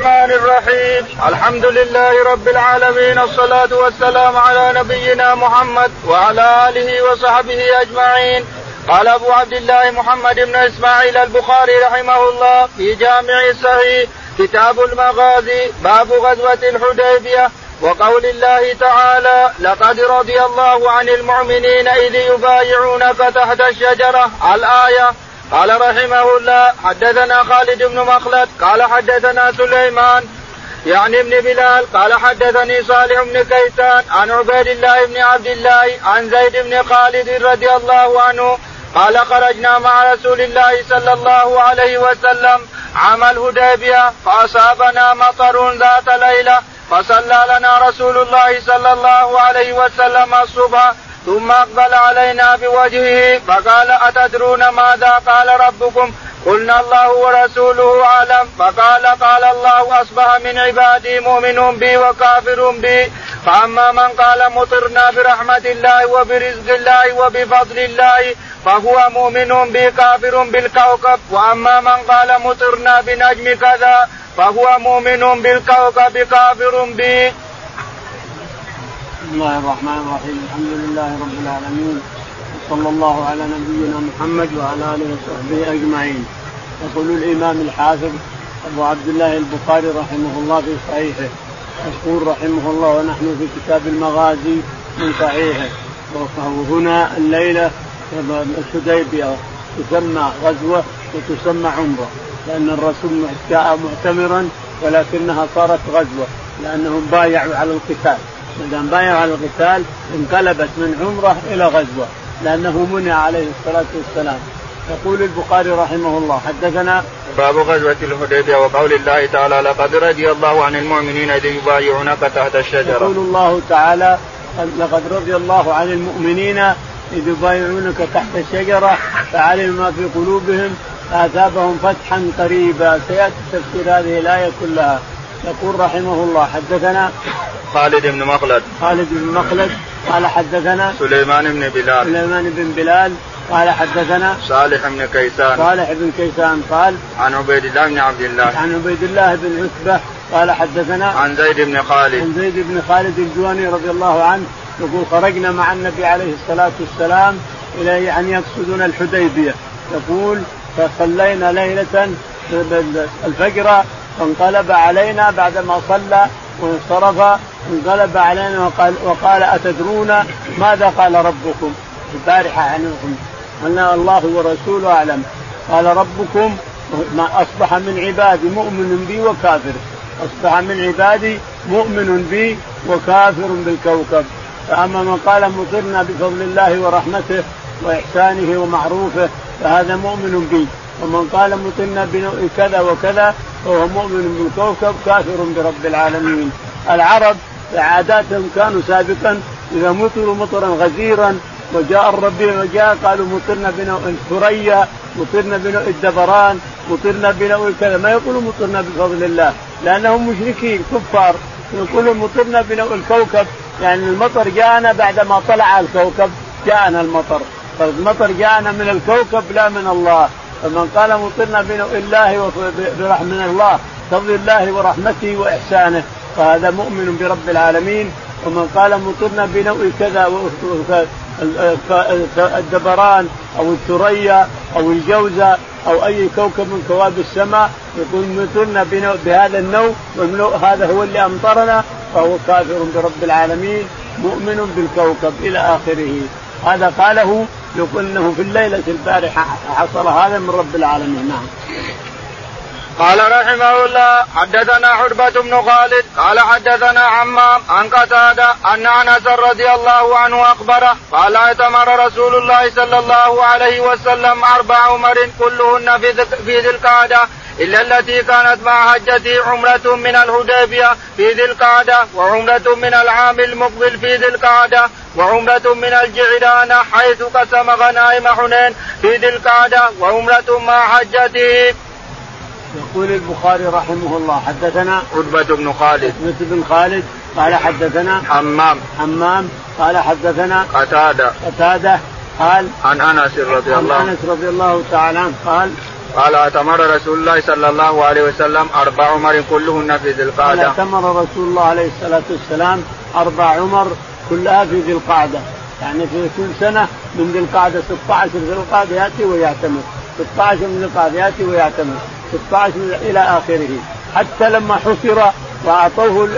الرحمن الرحيم. الحمد لله رب العالمين الصلاة والسلام على نبينا محمد وعلى آله وصحبه أجمعين. قال أبو عبد الله محمد بن إسماعيل البخاري رحمه الله في جامع الصحيح كتاب المغازي باب غزوة الحديبية. وقول الله تعالى لقد رضي الله عن المؤمنين إذ يبايعونك تحت الشجرة. الآية قال رحمه الله حدثنا خالد بن مخلد قال حدثنا سليمان يعني ابن بلال قال حدثني صالح بن كيسان عن عبيد الله بن عبد الله عن زيد بن خالد رضي الله عنه قال خرجنا مع رسول الله صلى الله عليه وسلم عام الهديبيه فأصابنا مطر ذات ليلة فصلى لنا رسول الله صلى الله عليه وسلم الصبح ثم أقبل علينا بوجهه فقال أتدرون ماذا قال ربكم؟ قلنا الله ورسوله أعلم. فقال قال الله أصبح من عبادي مؤمن بي وكافر بي. فأما من قال مطرنا برحمة الله وبرزق الله وبفضل الله فهو مؤمن بي كافر بالكوكب. وأما من قال مطرنا بنجم كذا فهو مؤمن بالكوكب كافر بي. بسم الله الرحمن الرحيم. الحمد لله رب العالمين. وصلى الله على نبينا محمد وعلى آله وصحبه أجمعين. يقول الإمام الحافظ أبو عبد الله البخاري رحمه الله في صحيحه. يقول رحمه الله ونحن في كتاب المغازي من صحيحه. وهنا الليلة الحديبيه تسمى غزوة وتسمى عمرة. لأن الرسول جاء معتمرا ولكنها صارت غزوة لانهم بايعوا على القتال. دام بايعوا على القتال انقلبت من عمره إلى غزوة لأنه منع عليه الصلاة والسلام. يقول البخاري رحمه الله حدثنا باب غزوة الحديبية وقول الله تعالى لقد رضي الله عن المؤمنين إذ يبايعونك تحت الشجرة. يقول الله تعالى لقد رضي الله عن المؤمنين إذ يبايعونك تحت الشجرة فعلم ما في قلوبهم فأثابهم فتحا قريبا. سيأتي تفسير هذه الآية كلها. يقول رحمه الله حدثنا خالد بن مخلد. خالد بن مخلد قال حدثنا سليمان بن بلال. سليمان بن بلال قال حدثنا صالح بن كيسان. صالح بن كيسان قال عن عبيد الله بن عبد الله. عن عبيد الله بن عتبة قال حدثنا عن زيد بن خالد. عن زيد بن خالد الجواني رضي الله عنه يقول خرجنا مع النبي عليه الصلاة والسلام إلى يعني يقصدون الحديبية. يقول فصلينا ليلة الفجر فانقلب علينا بعدما صلى وانصرف انقلب علينا وقال وقال أتدرون ماذا قال ربكم؟ البارحة عنكم ان الله ورسوله أعلم. قال ربكم ما أصبح من عبادي مؤمن بي وكافر. أصبح من عبادي مؤمن بي وكافر بالكوكب. فأما من قال مطرنا بفضل الله ورحمته وإحسانه ومعروفه فهذا مؤمن بي. ومن قال مطرنا بنوء كذا وكذا فهو مؤمن بالكوكب كافر برب العالمين. العرب عاداتهم كانوا سابقا إذا مطروا مطرا غزيرا وجاء الربيع وجاء قالوا مطرنا بنوء الثريا مطرنا بنوء الدبران مطرنا بنوء كذا. ما يقولوا مطرنا بفضل الله لأنهم مشركين كفار. يقولوا مطرنا بنوء الكوكب يعني المطر جاءنا بعدما طلع الكوكب جاءنا المطر. فالمطر جاءنا من الكوكب لا من الله. فمن قال مطرنا بنوء الله برحمة الله فضل الله ورحمته وإحسانه فهذا مؤمن برب العالمين. ومن قال مطرنا بنوء كذا الدبران أو الثريا أو الجوزة أو أي كوكب من كواكب السماء يقول مطرنا بهذا النوع والنوع هذا هو اللي أمطرنا فهو كافر برب العالمين مؤمن بالكوكب إلى آخره. هذا قاله يقول إنه في الليلة البارحة حصل هذا من رب العالمين نعم. قال رحمه الله حدثنا حربة بن خالد قال حدثنا عمام عن قتادة أن أنس رضي الله عنه أخبره قال اعتمر رسول الله صلى الله عليه وسلم أربع عمر كلهن في ذي القعدة إلا التي كانت مع حجته عمرة من الهديبية في ذي القعدة وعمرة من العام المقبل في ذي القعدة وعمرة من الجعران حيث قسم غنائم حنين في ذي القعدة وعمرة مع حجته. يقول البخاري رحمه الله حدثنا عتبة بن خالد. عتبة بن خالد قال حدثنا حمام. حمام قال حدثنا قتادة. قتادة قال عن أنس رضي الله عن أنس رضي الله تعالى عنه قال قال اعتمر رسول الله صلى الله عليه وسلم أربع عمر كلهن في ذي القعدة. اعتمر رسول الله عليه الصلاة والسلام أربع عمر كلها في ذي القعدة. يعني في كل سنة من ذي القعدة 16 ذي القعدة يأتي ويعتمر. 16 من ذي القعدة يأتي ويعتمر. 16 إلى آخره. حتى لما حصر وأعطوه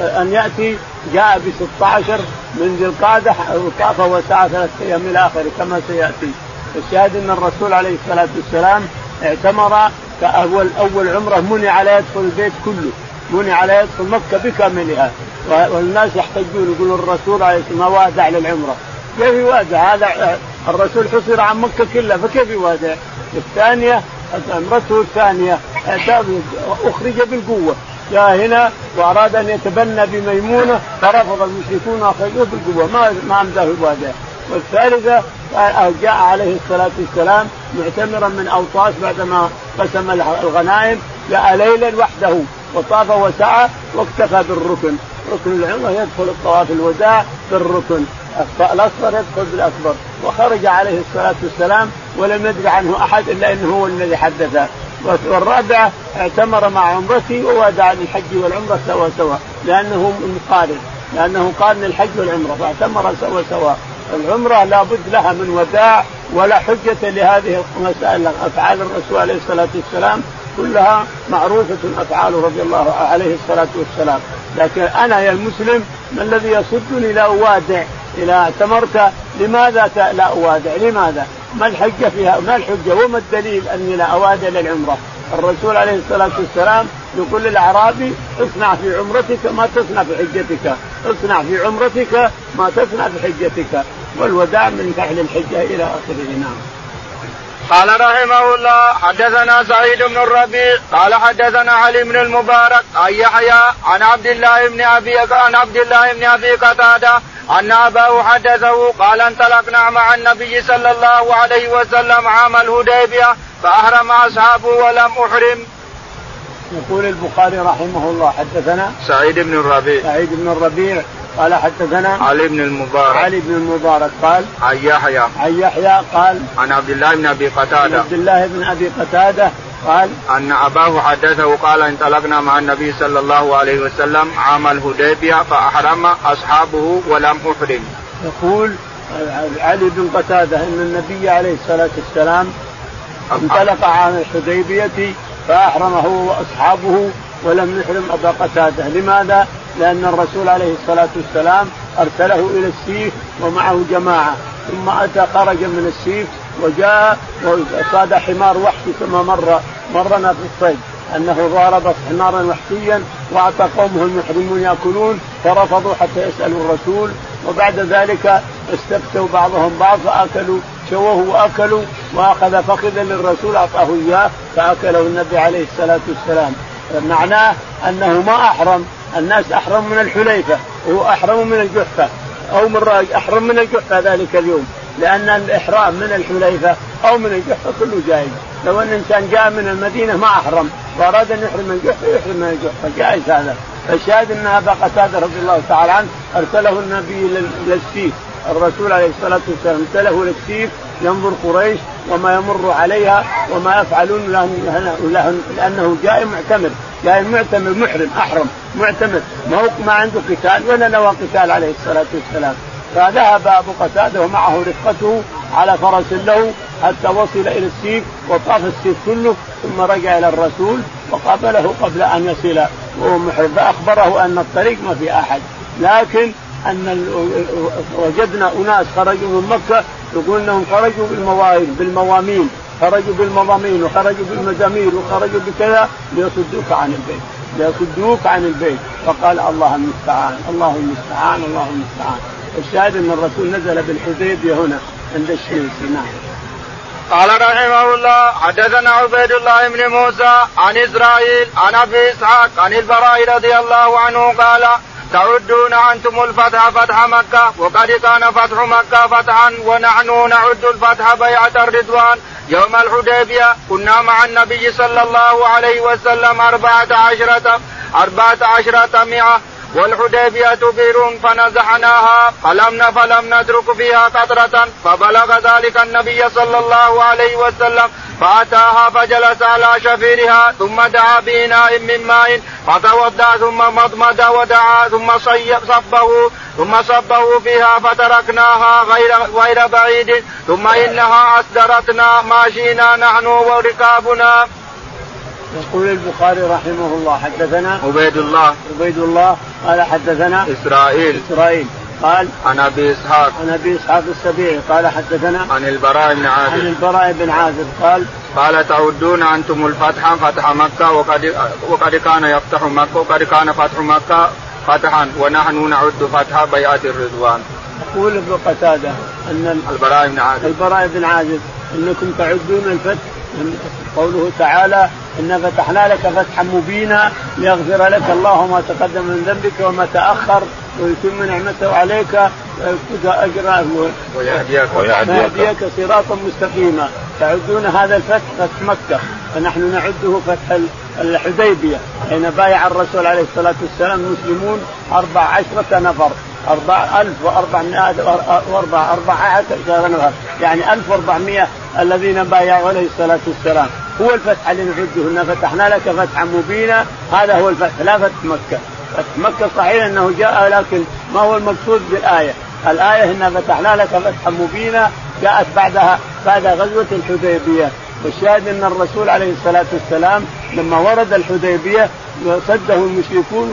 أن يأتي جاء ب 16 من ذي القعدة وطاف وسعى ثلاث أيام إلى آخره كما سيأتي. الشاهد أن الرسول عليه الصلاة والسلام اعتمر كاول اول عمرة منع لا يدخل البيت كله منع لا يدخل مكة بكاملها. والناس يحتجون يقولون الرسول عليه الصلاة ما وادع للعمرة. كيف يوادع؟ هذا الرسول حصر عن مكة كلها فكيف يوادع؟ الثانية عمرته الثانية أخرج بالقوة. جاء هنا وأراد أن يتبنى بميمونة فرفض المشركون واخرجوه بالقوة. ما ما أمداه يوادع. والثالثة جاء عليه الصلاة والسلام معتمرا من اوطاس بعدما قسم الغنائم جاء ليلا وحده وطاف وسعى واكتفى بالركن. ركن العمره يدخل الطواف الوداع بالركن. الاصغر يدخل بالأكبر. وخرج عليه الصلاة والسلام ولم يدري عنه أحد إلا إنه هو الذي حدثه والرابعه اعتمر مع عمرته وودع للحج والعمرة سوا سوا لأنه مقارن لأنه قارن الحج والعمرة فاعتمر سوا سوا العمرة لابد لها من وداع ولا حجة لهذه المسائل. أفعال الرسول عليه الصلاة والسلام كلها معروفة أفعاله رضي الله عليه الصلاة والسلام. لكن أنا يا المسلم ما الذي يصدني لا أوادع إذا اعتمرت لماذا لا أوادع؟ لماذا؟ ما الحجة فيها؟ ما الحجة؟ وما الدليل أني لا أوادع للعمرة؟ الرسول عليه الصلاة والسلام يقول للأعرابي اصنع في عمرتك ما تصنع في حجتك. اصنع في عمرتك ما تصنع في حجتك والوداع من فعل الحجة إلى آخره نعم قال رحمه الله حدثنا سعيد بن الربيع قال حدثنا علي بن المبارك عن يحيى عن عبد الله بن أبي عن عبد الله بن أبي قتادة أن أباه حدثه قال انطلقنا مع النبي صلى الله عليه وسلم عام الهديبية فأحرم أصحابه ولم أحرم. يقول البخاري رحمه الله حدثنا سعيد بن الربيع. سعيد بن الربيع قال حدثنا علي بن المبارك. علي بن المبارك قال عن يحيى. عن يحيى قال عن عبد الله بن أبي قتادة. عبد الله بن أبي قتادة قال أن أباه حدثه قال انطلقنا مع النبي صلى الله عليه وسلم عام الهديبية فأحرم أصحابه ولم أحرم. يقول علي بن قتادة إن النبي عليه الصلاة والسلام انطلق عام الحديبيه فأحرمه وأصحابه ولم يحرم ابا قتاده، لماذا؟ لأن الرسول عليه الصلاة والسلام أرسله إلى السيف ومعه جماعة. ثم أتى خرج من السيف وجاء وصاد حمار وحشي كما مر مرنا في الصيد. أنه ضارب حمارا وحشيا واعطى قومه المحرمون يأكلون فرفضوا حتى يسألوا الرسول. وبعد ذلك استفتوا بعضهم بعض فأكلوا شووه واكلوا وأخذ فخذا للرسول أعطاه إياه فاكله النبي عليه الصلاة والسلام. معناه أنه ما أحرم الناس أحرم من الحليفة وهو أحرم من الجحفة أو من أحرم من الجحفة ذلك اليوم لأن الإحرام من الحليفة أو من الجحفة كله جائز. لو أن إنسان جاء من المدينة ما أحرم وأراد أن يحرم من الجحفة يحرم من الجحفة جائز هذا. فالشاهد أن أبا قتادة رضي الله تعالى عنه أرسله النبي للسيف. الرسول عليه الصلاة والسلام ارسله للسيف ينظر قريش وما يمر عليها وما يفعلون لأنه جاء معتمر جاء معتمر محرم أحرم معتمر ما هو ما عنده قتال ولا نوى قتال عليه الصلاة والسلام. فذهب أبو قتادة ومعه رفقته على فرس له حتى وصل إلى السيف وطاف السيف كله ثم رجع إلى الرسول وقابله قبل أن يصل. وهو محرم. فأخبره أن الطريق ما في أحد. لكن أن وجدنا أناس خرجوا من مكة يقول إنهم خرجوا بالمواهب بالموامين خرجوا بالمضامين وخرجوا بالمزامير وخرجوا بكذا ليصدوك عن البيت ليصدوك عن البيت. فقال الله المستعان الله المستعان الله المستعان. الشاهد أن الرسول نزل بالحديبية هنا عند الشمس نعم قال رحمه الله حدثنا عبيد الله بن موسى عن إسرائيل عن أبي إسحاق عن البراء رضي الله عنه قال تعدون أنتم الفتح فتح مكة وقد كان فتح مكة فتحا ونحن نعد الفتح بيعة الرضوان. يوم الحديبية كنا مع النبي صلى الله عليه وسلم أربعة عشرة أربعة عشرة مئة. والحديبية بئر فنزعناها فلم فلم نترك فيها قطرة فبلغ ذلك النبي صلى الله عليه وسلم. فأتاها فجلس على شفيرها ثم دعا بإناء من ماء فتوضأ ثم مضمد ودعا ثم صبه ثم صبه فيها فتركناها غير غير بعيد ثم إنها أصدرتنا ماشينا نحن وركابنا. يقول البخاري رحمه الله حدثنا عبيد الله. عبيد الله قال حدثنا إسرائيل. إسرائيل. قال عن أبي إسحاق. عن أبي إسحاق السبيعي قال حدثنا عن البراء بن عازب. عن البراء بن عازب قال قال تعدون أنتم الفتح فتح مكة وقد وقد كان يفتح مكه وقد كان فتح مكة فتحا ونحن نعد فتح بيعة الرضوان. يقول ابن قتادة أن البراء بن عازب. البراء بن عازب أنكم تعدون الفتح قوله تعالى إنا فتحنا لك فتحا مبينا ليغفر لك الله ما تقدم من ذنبك وما تأخر ويتم نعمته عليك أجرا ويهديك. ويهديك صراطا مستقيما. تعدون هذا الفتح فتح مكة. فنحن نعده فتح الحديبية حين بايع الرسول عليه الصلاة والسلام المسلمون أربع عشرة نفر. أربع ألف وأربعمائة وأربع أربعة نفر يعني ألف وأربعمائة الذين بايعوا عليه الصلاة والسلام. هو الفتح اللي نعده إن فتحنا لك فتحا مبينا. هذا هو الفتح لا فتح مكة. فتح مكة صحيح أنه جاء لكن ما هو المقصود بالآية؟ الآية إنا فتحنا لك فتحا مبينا جاءت بعدها بعد غزوة الحديبية. والشاهد إن الرسول عليه الصلاة والسلام لما ورد الحديبية وسده المشركون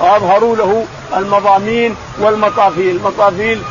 وأظهروا له المضامين والمطافيل، المطافيل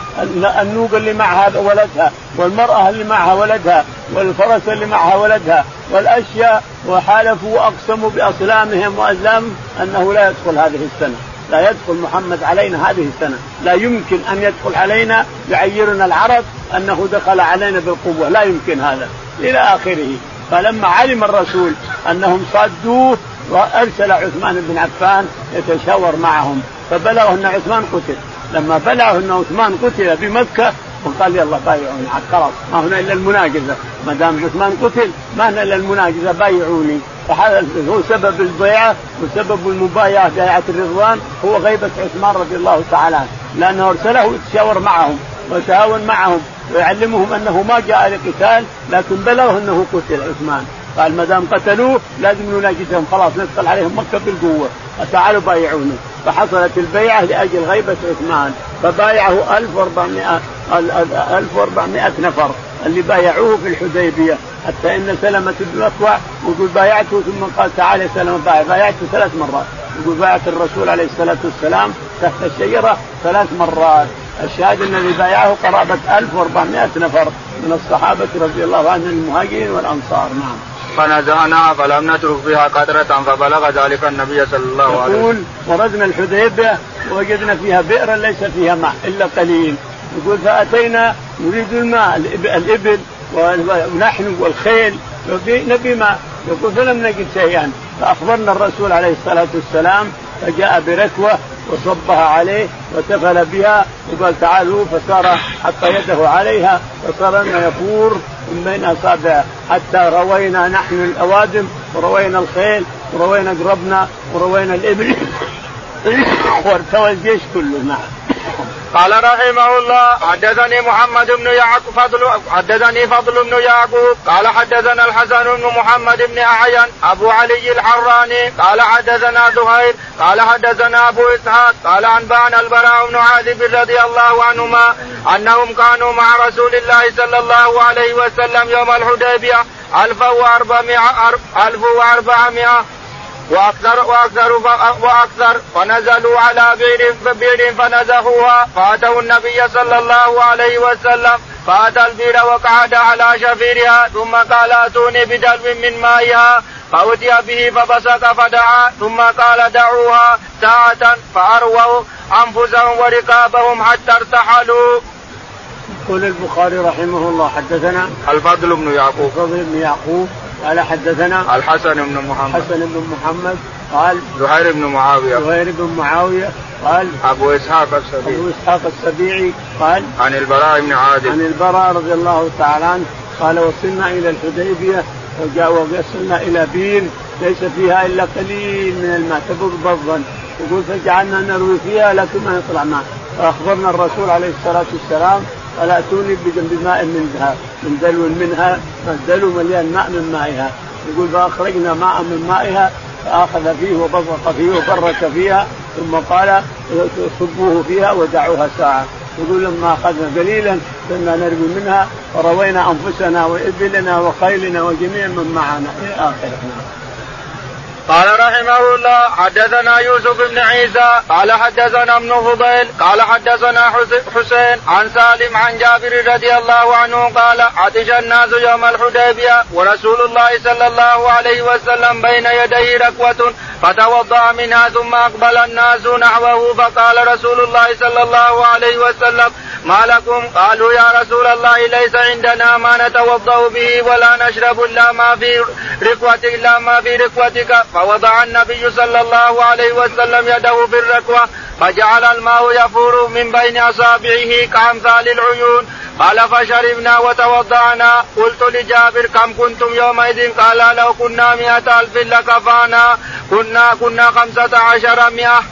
النوق اللي معها ولدها، والمرأة اللي معها ولدها، والفرس اللي معها ولدها، والأشياء. وحالفوا وأقسموا باصنامهم وأزلامهم أنه لا يدخل هذه السنة، لا يدخل محمد علينا هذه السنة، لا يمكن أن يدخل علينا يعيرنا العرب أنه دخل علينا بالقوة، لا يمكن هذا، إلى آخره، فلما علم الرسول أنهم صادوه وأرسل عثمان بن عفان يتشاور معهم. فبلغه أن عثمان قتل. لما بلغه أن عثمان قتل بمكة وقال يلا بايعوني خلاص ما هنا إلا المناقزه ما دام عثمان قتل ما هنا إلا المناقزه بايعوني. فهذا هو سبب البيعة وسبب المبايعة بيعه الرضوان هو غيبة عثمان رضي الله تعالى عنه. لأنه أرسله يتشاور معهم ويتهاون معهم ويعلمهم أنه ما جاء لقتال لكن بلغه أنه قتل عثمان. قال ما دام قتلوه لازم نناقشهم خلاص ندخل عليهم مكة بالقوة. تعالوا بايعونا فحصلت البيعة لأجل غيبة عثمان فبايعه 1400 1400 نفر اللي بايعوه في الحديبية. حتى إن سلمة بن الاكوع يقول بايعته ثم قال تعال يا سلمة بايع. بايعته ثلاث مرات. يقول بايعت الرسول عليه الصلاة والسلام تحت الشجرة ثلاث مرات. الشاهد أن اللي بايعه قرابة 1400 نفر من الصحابة رضي الله عنهم المهاجرين والأنصار. نعم. فنزعناها فلم نترك فيها قدرة فبلغ ذلك النبي صلى الله عليه وسلم. يقول وردنا الحديبية ووجدنا فيها بئرا ليس فيها ماء إلا قليل. يقول فأتينا نريد الماء الإبل ونحن والخيل نبي ماء. يقول فلم نجد شيئا. فأخبرنا الرسول عليه الصلاة والسلام فجاء بركوة وصبها عليه وتفل بها وقال تعالوا فصار حط يده عليها فصار يفور من بين اصابعه حتى روينا نحن الأوادم وروينا الخيل وروينا قربنا وروينا الإبل. وارتوى الجيش كله نعم قال رحمه الله حدثني محمد بن يعقوب فضل حدثني فضل بن يعقوب قال حدثنا الحسن بن محمد بن أعين أبو علي الحراني قال حدثنا زهير قال حدثنا أبو إسحاق قال أنبأنا البراء بن عازب رضي الله عنهما أنهم كانوا مع رسول الله صلى الله عليه وسلم يوم الحديبية 1400 1400 وأكثر وأكثر وأكثر. فنزلوا على بئر بئر فنزهوها. فأتوا النبي صلى الله عليه وسلم. فأتى البئر وقعد على شفيرها. ثم قال أتوني بدلو من مائها؟ فأتي به فبسط فدعا. ثم قال دعوها ساعة. فأرووا أنفسهم وركابهم حتى ارتحلوا. يقول البخاري رحمه الله حدثنا الفضل بن يعقوب. الفضل بن يعقوب. قال حدثنا الحسن بن محمد. الحسن بن محمد قال زهير بن معاوية. زهير بن معاوية قال أبو إسحاق السبيعي. أبو إسحاق السبيعي قال عن البراء بن عازب عن البراء رضي الله تعالى عنه قال وصلنا إلى الحديبية وجاء وصلنا إلى بير ليس فيها إلا قليل من الماء تبض بضا. يقول فجعلنا نروي فيها لكن ما يطلع ماء فأخبرنا الرسول عليه الصلاة والسلام قال اتوني بماء منها من دلو منها الدلو مليان ماء من مائها. يقول فأخرجنا ماء من مائها فأخذ فيه وبصق فيه وبرك فيها ثم قال صبوه فيها ودعوها ساعة. يقول لما أخذنا قليلا كنا نروي منها وروينا أنفسنا وإبلنا وخيلنا وجميع من معنا. إلى آخره. قال رحمه الله حدثنا يوسف بن عيسى قال حدثنا ابن فضيل قال حدثنا حسين عن سالم عن جابر رضي الله عنه قال عطش الناس يوم الحديبية ورسول الله صلى الله عليه وسلم بين يديه ركوة فتوضأ منها ثم أقبل الناس نحوه فقال رسول الله صلى الله عليه وسلم ما لكم؟ قالوا يا رسول الله ليس عندنا ما نتوضأ به ولا نشرب إلا ما في ركوتك إلا ما في ركوتك. فوضع النبي صلى الله عليه وسلم يده في الركوة فجعل الماء يفور من بين أصابعه كأمثال العيون. قال فشربنا وتوضأنا. قلت لجابر كم كنتم يومئذ؟ قال لو كنا مئة ألف لكفانا. كنا كنا خمسة عشر مئة.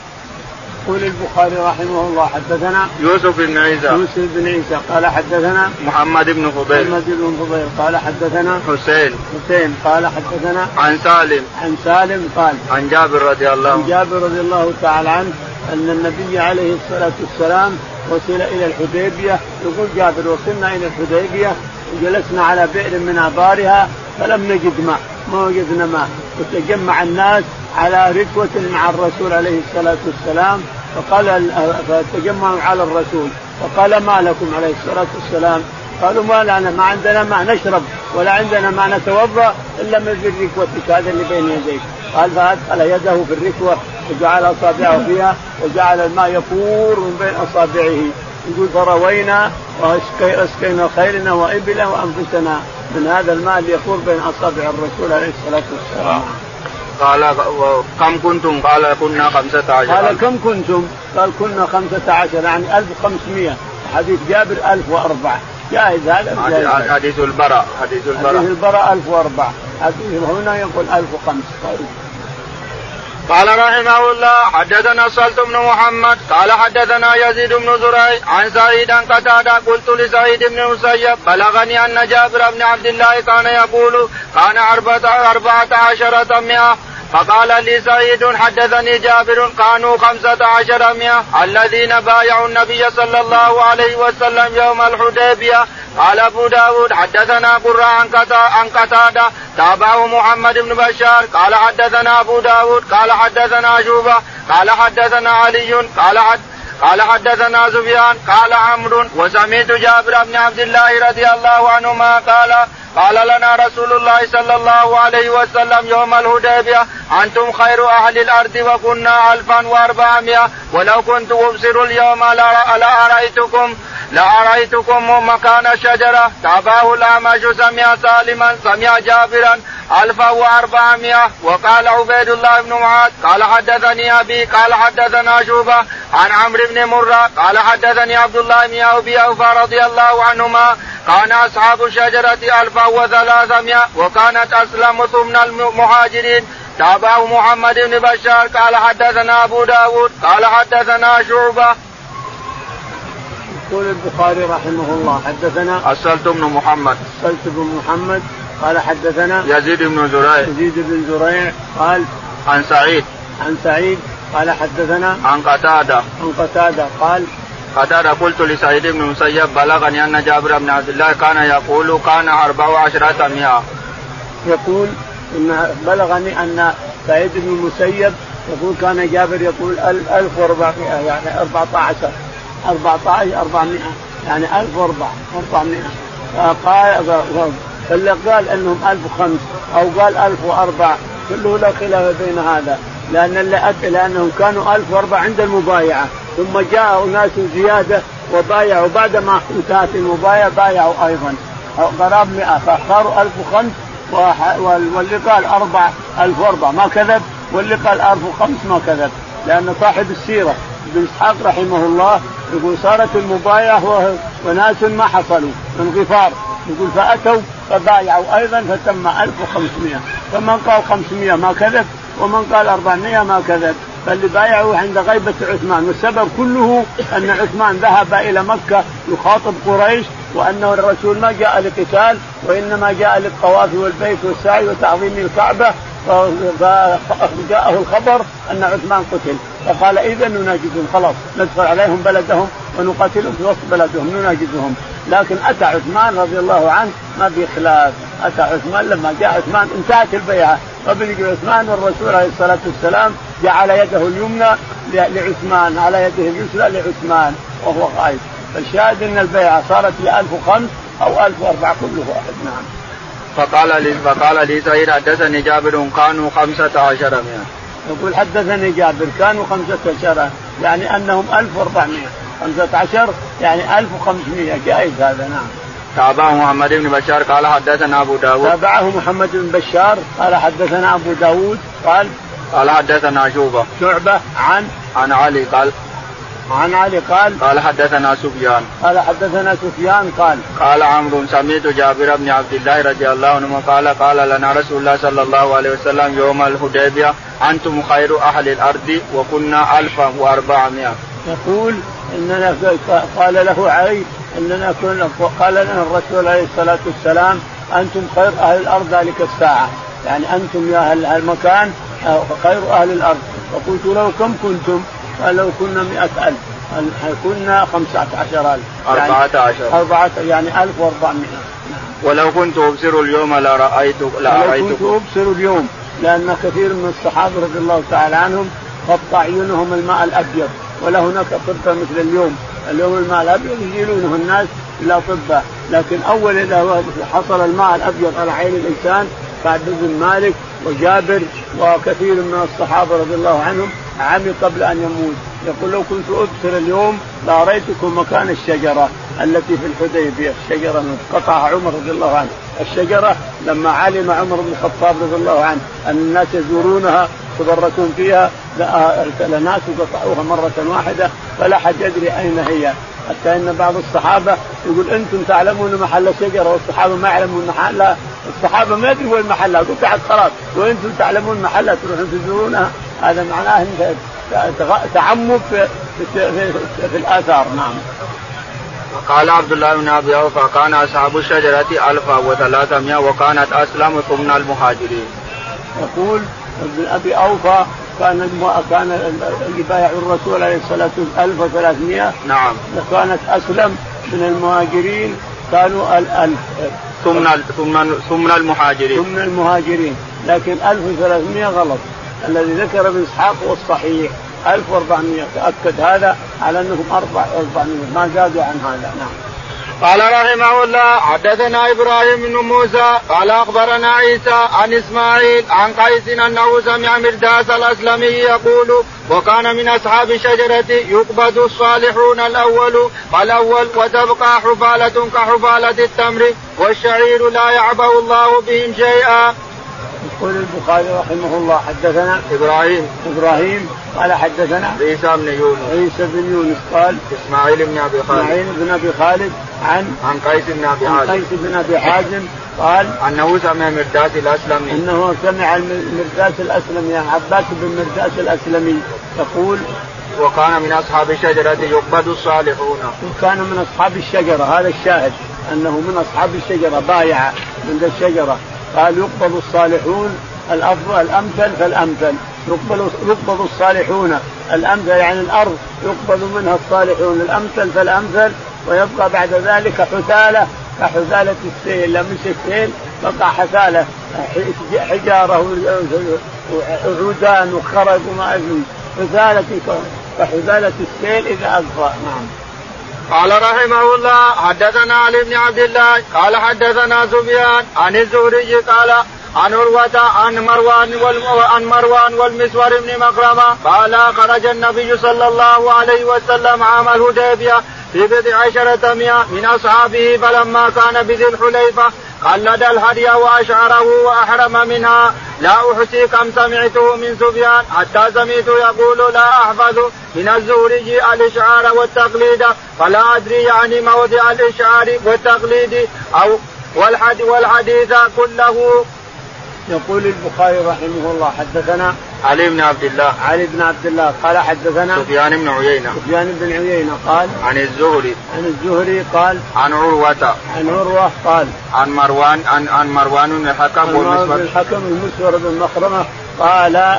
يقول البخاري رحمه الله حدثنا يوسف بن عيسى. يوسف بن عيسى. قال حدثنا محمد بن فضيل. محمد بن فضيل. قال حدثنا حسين. حسين. قال حدثنا عن سالم. عن سالم قال عن جابر رضي الله عن جابر رضي الله تعالى عنه أن النبي عليه الصلاة والسلام وصل إلى الحديبية. يقول جابر وصلنا إلى الحديبية وجلسنا على بئر من آبارها. فلم نجد ماء ما وجدنا ماء وتجمع الناس على ركوة مع الرسول عليه الصلاة والسلام فقال فتجمعوا على الرسول فقال ما لكم عليه الصلاة والسلام؟ قالوا ما لنا ما عندنا ما نشرب ولا عندنا ما نتوضأ إلا من ركوتك هذا اللي بين يديك قال فادخل يده في الركوة وجعل أصابعه فيها وجعل الماء يفور من بين أصابعه. يقول فروينا واسقينا خيرنا وإبلنا وأنفسنا من هذا الماء اللي بين أصابع الرسول عليه الصلاة والسلام. قال كم كنتم؟ قال كنا خمسة عشر. قال كم كنتم؟ قال كنا خمسة عشر يعني 1500 حديث جابر 1004 جائز هذا جائز حديث البراء حديث البراء. حديث البراء 1004 حديث هنا يقول 1005 طيب. قال رحمه الله حدثنا صلت بن محمد قال حدثنا يزيد بن زريع عن سعيد عن قتادة قلت لسعيد بن المسيب بلغني أن جابر بن عبد الله كان يقول كان أربعة عشرة مئة فقال لي سعيد حدثني جابر كانوا خمسة عشر مئة الذين بايعوا النبي صلى الله عليه وسلم يوم الحديبية. قال أبو داود حدثنا قراء عن قتادة تابعه محمد بن بشار. قال حدثنا أبو داود قال حدثنا شوبة قال حدثنا علي قال حد قال حدثنا سفيان قال عمرو وسمعت جابر بن عبد الله رضي الله عنهما قال قال لنا رسول الله صلى الله عليه وسلم يوم الهديبية أنتم خير أهل الأرض وكنا ألفا وأربعمائة. ولو كنت أبصر اليوم لأرأيتكم لأرأيتكم مكان الشجرة؟ تابعه الأعمش سمع سالما سمع جابرا. ألفا وأربعمائة وقال عبيد الله بن معاذ قال حدثني أبي قال حدثنا شوبة عن عمرو بن مرة قال حدثني عبد الله بن أبي أوفى رضي الله عنهما كان أصحاب الشجرة ألفا وثلاثمائة وكانت أسلم ثمن المهاجرين. تابعه محمد بن بشار قال حدثنا أبو داود قال حدثنا شعبة يقول البخاري رحمه الله حدثنا أسلت بن محمد. أسلت بن محمد قال حدثنا يزيد بن زريع. يزيد بن زريع قال عن سعيد. عن سعيد قال حدثنا عن قتادة. عن قتادة قال قتادة قلت لسعيد بن المسيب بلغني أن جابر بن عبد الله كان يقول كان أربع عشرة مئة يقول إن بلغني أن سعيد بن المسيب يقول كان جابر يقول 1400 يعني 14 14 400 يعني 1400 قال فاللي قال إنهم 1005 أو قال 1004 كله لا خلاف بين هذا. لأن اللي أدى لأنهم كانوا 1004 عند المبايعة. ثم جاء اناس زيادة وبايعوا. بعدما انتهت المبايعة بايعوا أيضا. قراب 100 فاختاروا 1005 واللي قال 4 1004 ما كذب واللي قال 1005 ما كذب. لأن صاحب السيرة ابن إسحاق رحمه الله يقول صارت المبايعه وناس ما حصلوا من غفار يقول فأتوا فبايعوا أيضا فتم 1500 فمن قال 500 ما كذب ومن قال 400 ما كذب. فاللي بايعه عند غيبة عثمان. والسبب كله أن عثمان ذهب إلى مكة يخاطب قريش وأنه الرسول ما جاء لقتال وإنما جاء للطواف والبيت والسعي وتعظيم الكعبة. فجاءه الخبر أن عثمان قتل فقال اذا نناجزهم خلاص ندخل عليهم بلدهم ونقاتلهم في وسط بلدهم نناجزهم لكن أتى عثمان رضي الله عنه ما في خلاف. أتى عثمان لما جاء عثمان انتهت البيعة. قبل عثمان والرسول عليه الصلاة والسلام جعل يده اليمنى لعثمان على يده اليسرى لعثمان وهو غايب فالشاهد إن البيعة صارت ل 1005 أو 1004 كله واحد. نعم. فقال لي فقال لي سعيد حدثني جابر كانوا خمسة عشر مئة. يقول حدثني جابر كانوا خمسة عشر يعني أنهم 1400 15 يعني 1500 جائز هذا نعم. تابعه محمد بن بشار قال حدثنا أبو داود. تابعه محمد بن بشار قال حدثنا أبو داود قال قال حدثنا شوبه شعبة عن عن علي قال عن علي قال قال حدثنا سفيان. قال حدثنا سفيان قال قال عمرو سمعت جابر بن عبد الله رضي الله عنه قال قال لنا رسول الله صلى الله عليه وسلم يوم الحديبية أنتم خير أهل الأرض وكنا 1400 يقول إننا قال له علي إننا كنا قال لنا الرسول عليه الصلاة والسلام أنتم خير أهل الأرض ذلك الساعة. يعني أنتم يا أهل المكان خير أهل الأرض. فقلت له كم كنتم؟ قال لو كنا مئة ألف. كنا خمسة عشر ألف. أربعة عشر. أربعة يعني ألف وأربعمائة ولو كنت أبصر اليوم لرأيت لرأيتكم كنت أبصر اليوم لأن كثير من الصحابة رضي الله تعالى عنهم قط أعينهم الماء الأبيض. ولا هناك طبة مثل اليوم. اليوم الماء الأبيض يزيلونه الناس إلى طبة. لكن أول إذا حصل الماء الأبيض على عين الإنسان كعب بن مالك وجابر وكثير من الصحابة رضي الله عنهم عمي قبل أن يموت. يقول لو كنت أبصر اليوم لأريتكم مكان الشجرة التي في الحديبية. الشجرة قطعها عمر رضي الله عنه. الشجرة لما علم عمر بن الخطاب رضي الله عنه أن الناس يزورونها يتبركون فيها ناس قطعوها مرة واحدة فلا حد يدري أين هي. حتى إن بعض الصحابة يقول أنتم تعلمون محل الشجره والصحابة ما يعلمون محلها. الصحابة ما يدري وين محلها. قطعت خلاص وأنتم تعلمون محلها تروحون تزورونها؟ هذا معناه تعمق في, في, في, في الآثار. نعم. قال عبد الله بن أبي أوفى كان أصحاب الشجرة 1300 وكانت أسلم ثم المهاجرين. يقول ابن أبي أوفى كان كان اللي بايعوا الرسول عليه الصلاة والسلام 1300 نعم. وكانت أسلم من المهاجرين كانوا الألف ثم ثم ثم المهاجرين. ثم المهاجرين. لكن 1300 غلط. الذي ذكر ابن اسحاق هو الصحيح. 1400 تأكد هذا على أنهم 400 ما زادوا عن هذا. نعم. قال رحمه الله حدثنا إبراهيم بن موسى قال أخبرنا عيسى عن إسماعيل عن قيس أنه سمع مرداس الأسلمي يقول وكان من أصحاب الشجره يقبض الصالحون الأول فالأول وتبقى حفالة كحفالة التمر والشعير لا يعبأ الله بهم شيئا. يقول البخاري رحمه الله حدثنا إبراهيم. إبراهيم قال حدثنا عيسى بن يونس. عيسى بن يونس قال إسماعيل بن أبي خالد. إسماعيل بن أبي خالد عن عن قيس بن أبي حازم. قيس بن أبي حازم قال أنه سمع مرداس الأسلمي. أنه سمع مرداس الأسلمي يعني عباس بن مرداس الأسلمي يقول وكان من أصحاب الشجرة يقبض الصالحون. وكان من أصحاب الشجرة هذا الشاهد أنه من أصحاب الشجرة بايع من الشجرة. قال يقبض الصالحون الأفضل الأمثل فالأمثل. يقبل يقبض الصالحون الأمثل يعني الأرض يقبض منها الصالحون الأمثل فالأمثل ويبقى بعد ذلك حثالة. كحثالة السيل لم السيل بقى حثالة. حجارة وعودان وخرج وما أدري. حثالة كحثاله السيل إذا اضفى نعم. قال رحمه الله حدثنا علي بن عبد الله قال حدثنا سفيان عن الزهري قال عن عروة عن مروان عن مروان والمسور بن مكرمة قال خرج النبي صلى الله عليه وسلم عام الهديبية في بضع عشرة مئة من أصحابه فلما كان بذي الحليفة قلد الهدي وأشعره وأحرم منها. لا أحصي كم سمعته من سفيان. حتى سمعت يقول لا أحفظ. من الزهري الإشعار والتقليد. فلا أدري يعني موضع الإشعار والتقليد أو والحديث كله. يقول البخاري رحمه الله حدثنا علي بن عبد الله. علي بن عبد الله قال حدثنا سفيان بن عيينة. سفيان بن عيينة قال عن الزهري. عن الزهري قال عن عروة. عن عروة قال عن مروان عن عن مروان بن الحكم والمسور بن الحكم المسور بن مخرمة قال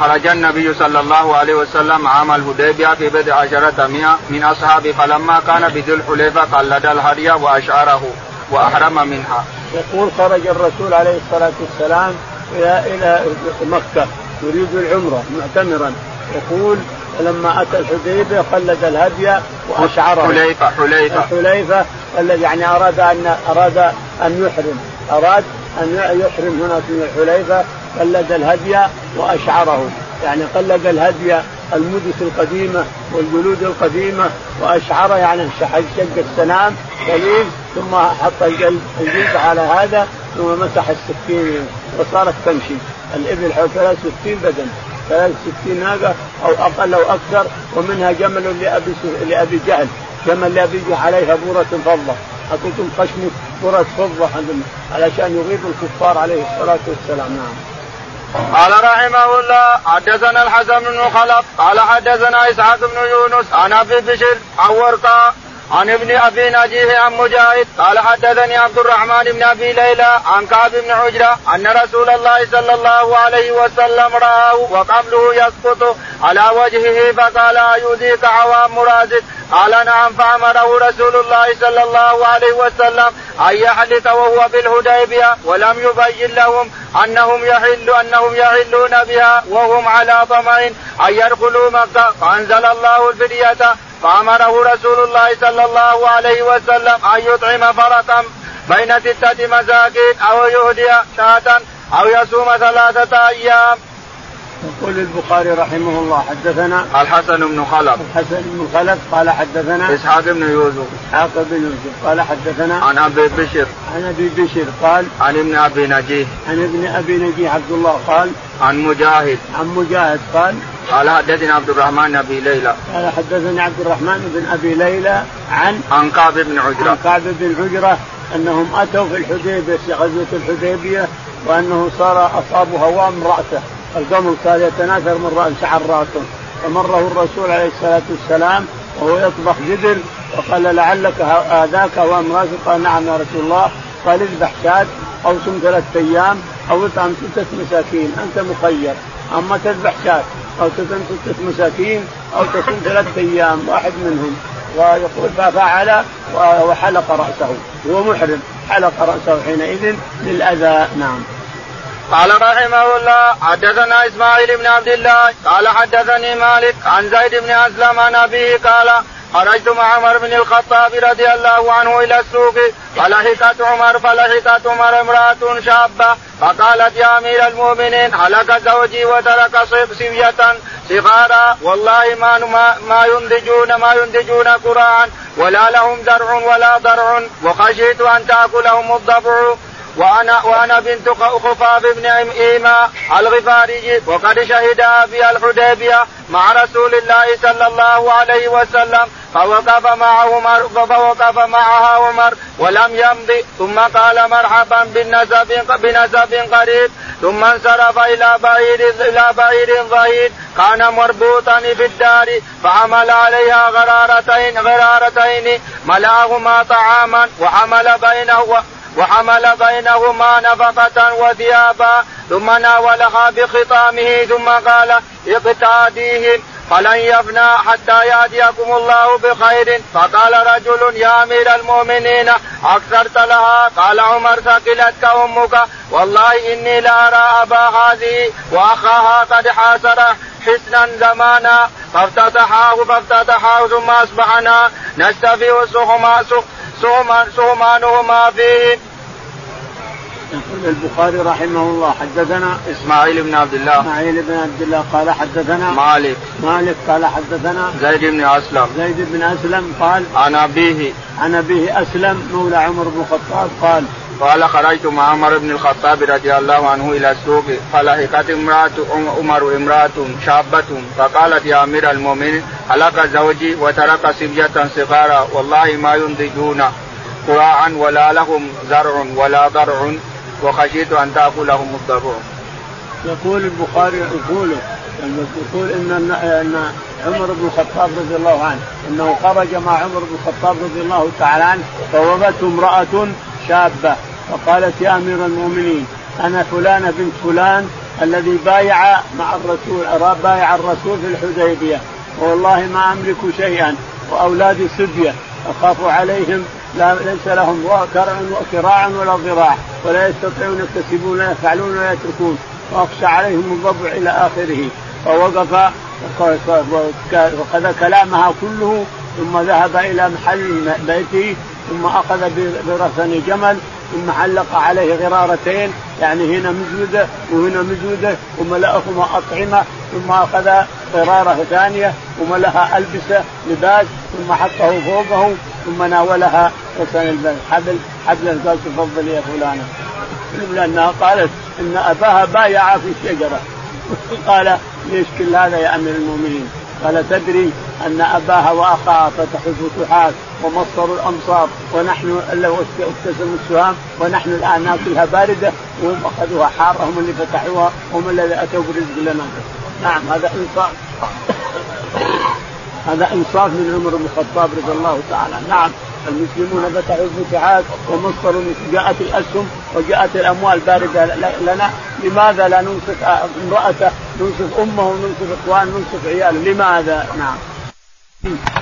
خرج النبي صلى الله عليه وسلم عام الهديبية في بضع عشرة مئة من أصحابه فلما كان بذي الحليفة قلد الهدي وأشعره. وأحرم منها. يقول خرج الرسول عليه الصلاة والسلام إلى إلى مكة يريد العمرة معتمرا. يقول فلما أتى الحديبيه قلد الهدي وأشعره. حليفة حليفة. حليفه الذي يعني أراد ان أراد أن يحرم. أراد أن يحرم هنا في الحليفة قلد الهدي وأشعره. يعني قلد الهدي المدس القديمة والجلود القديمة وأشعر يعني شق السنام سليم ثم حط الجلد على هذا ثم مسح السكين وصارت تمشي. الإبل حول 63 بدن. 63 ناقة أو أقل أو أكثر ومنها جمل لأبي لأبي جهل. جمل لأبي جهل عليها بورة فضة. اعطيتم خشمه بورة فضة علشان يغيظ الكفار عليه الصلاة والسلام. نعم. قال رحمه الله حدثنا الحسن بن خلف قال حدثنا إسحاق بن يونس عن أبي بشر عن ورقه عن ابن أبي نجيه عن مجاهد قال حدثني عبد الرحمن بن أبي ليلى عن كعب بن عجره أن رسول الله صلى الله عليه وسلم رآه وقبله يسقط على وجهه فقال أيؤذيك عوام مرازق قال نعم فأمره رسول الله صلى الله عليه وسلم أن يحلق وهو بالهديبية ولم يبين لهم أنهم يحل أنهم يحلون بها وهم على طمع أن يدخلوا مكة فأنزل الله الفدية فأمره رسول الله صلى الله عليه وسلم أن يطعم فرقا بين ستة مساكين أو يهدي شاة أو يصوم ثلاثة أيام. يقول البخاري رحمه الله حدثنا الحسن بن خلف. الحسن بن خلف قال حدثنا إسحاق بن يوسف. إسحاق بن يوسف قال حدثنا عن أبي بشر. عن أبي بشر قال عن ابن أبي نجيه عن ابن أبي نجيه عبد الله قال عن مجاهد. عن مجاهد قال قال حدثني عبد الرحمن بن أبي ليلى. قال حدثني عبد الرحمن بن أبي ليلى عن عن كعب بن عجرة. عن كعب بن عجرة أنهم أتوا في الحديبية في غزوة الحديبية وأنه صار اصابه هوام راسه القمر كان يتناثر من شعر راسه فمره الرسول عليه الصلاة والسلام وهو يطبخ جدر وقال لعلك هذاك هوام راسه قال نعم يا رسول الله. قال اذبح شاة أو صم ثلاثة أيام أو اطعم ستة مساكين. أنت مخير. أما تذبح شاة أو تطعم ستة مساكين أو تصوم ثلاثة أيام واحد منهم. ويقول ففعل وحلق رأسه. هو محرم. حلق رأسه حينئذ للأذى. نعم. قال رحمه الله حدثنا إسماعيل بن عبد الله قال حدثني مالك عن زيد بن أسلم عن أبيه قال خرجت مع عمر بن الخطاب رضي الله عنه إلى السوق فلحقت عمر فلحقت عمر امرأة شابة فقالت يا أمير المؤمنين هلك زوجي وترك صبيه صغارا والله ما ما ينتجون ما ينتجون قراعا ولا لهم درع ولا ضرع وخشيت أن تأكلهم الضبع وأنا وأنا بنت خفاف بن ايما الغفاري وقد شهدا في الحديبية مع رسول الله صلى الله عليه وسلم فوقف مع عمر فوقف معها عمر ولم يمضي ثم قال مرحبا بالنسب بنسب قريب. ثم انصرف إلى بعير إلى بعير ظهير كان مربوطا في الدار فحمل عليها غرارتين غرارتين ملأهما طعاما وحمل بينه وحمل بينهما نفقة وثيابا ثم ناولها بخطامه ثم قال اقتاديهم فلن يفنى حتى يأتيكم الله بخير. فقال رجل يا أمير المؤمنين أكثرت لها؟ قال عمر ثقلتك أمك. والله إني لارى أبا هذه وأخاها قد حاصر حسنا زمانا. فافتتحاه فافتتحاه ثم أصبحنا نستفي سهما سهمانهما فيه يقول البخاري رحمه الله حدثنا إسماعيل بن عبد الله. إسماعيل بن عبد الله قال حدثنا مالك. مالك قال حدثنا زيد بن أسلم. زيد بن أسلم قال عن أبيه. عن أبيه أسلم مولى عمر بن الخطاب قال قال خرجت مع عمر بن الخطاب رضي الله عنه إلى السوق فلحقت امرأة عمر امرأة شابة فقالت يا أمير المؤمنين هلك زوجي وترك صبيه صغارا والله ما ينضجون قراعا ولا لهم زرع ولا ضرع وخشيت أن تأكلهم الضبع. يقول البخاري يقول يقول إن إن عمر بن الخطاب رضي الله عنه إنه خرج مع عمر بن الخطاب رضي الله تعالى عنه فوقته امرأة شابه فقالت يا امير المؤمنين أنا فلانه بنت فلان الذي بايع مع الرسول بايع الرسول في الحديبيه والله ما املك شيئا واولادي سديه اخاف عليهم لا ليس لهم كرع وكراع ولا ضراع ولا يستطيعون يكتسبون ولا يفعلون ولا يتركون واخشى عليهم الضبع إلى اخره فوقف وخذ كلامها كله ثم ذهب إلى محل بيته ثم أخذ برسن جمل ثم علق عليه غرارتين يعني هنا مزوده وهنا مزوده وملأهما أطعمة ثم أخذ غرارة ثانية وملأها ألبسة لباس ثم حطه فوقه ثم ناولها رسن حبل حبل قال تفضل يا فلانه لأنها قالت إن أباها بايع في الشجرة. قال ليش كل هذا يا أمير المؤمنين؟ قال تدري أن أباها وأخاها فتحوا الفتوحات ومصروا الامصار ونحن ابتسموا السهام ونحن الآن نأكلها باردة وهم أخذوها حارة هم اللي فتحوها هم الذي أتوا برزق لنا. نعم هذا إنصاف. هذا إنصاف من عمر بن الخطاب رضي الله تعالى نعم. المسلمون فتحوا الفتوحات ومصروا جاءت الاسهم وجاءت الأموال باردة لنا. لماذا لا ننصف امرأته؟ ننصف أمه وننصف اخوان ننصف عياله. لماذا؟ نعم.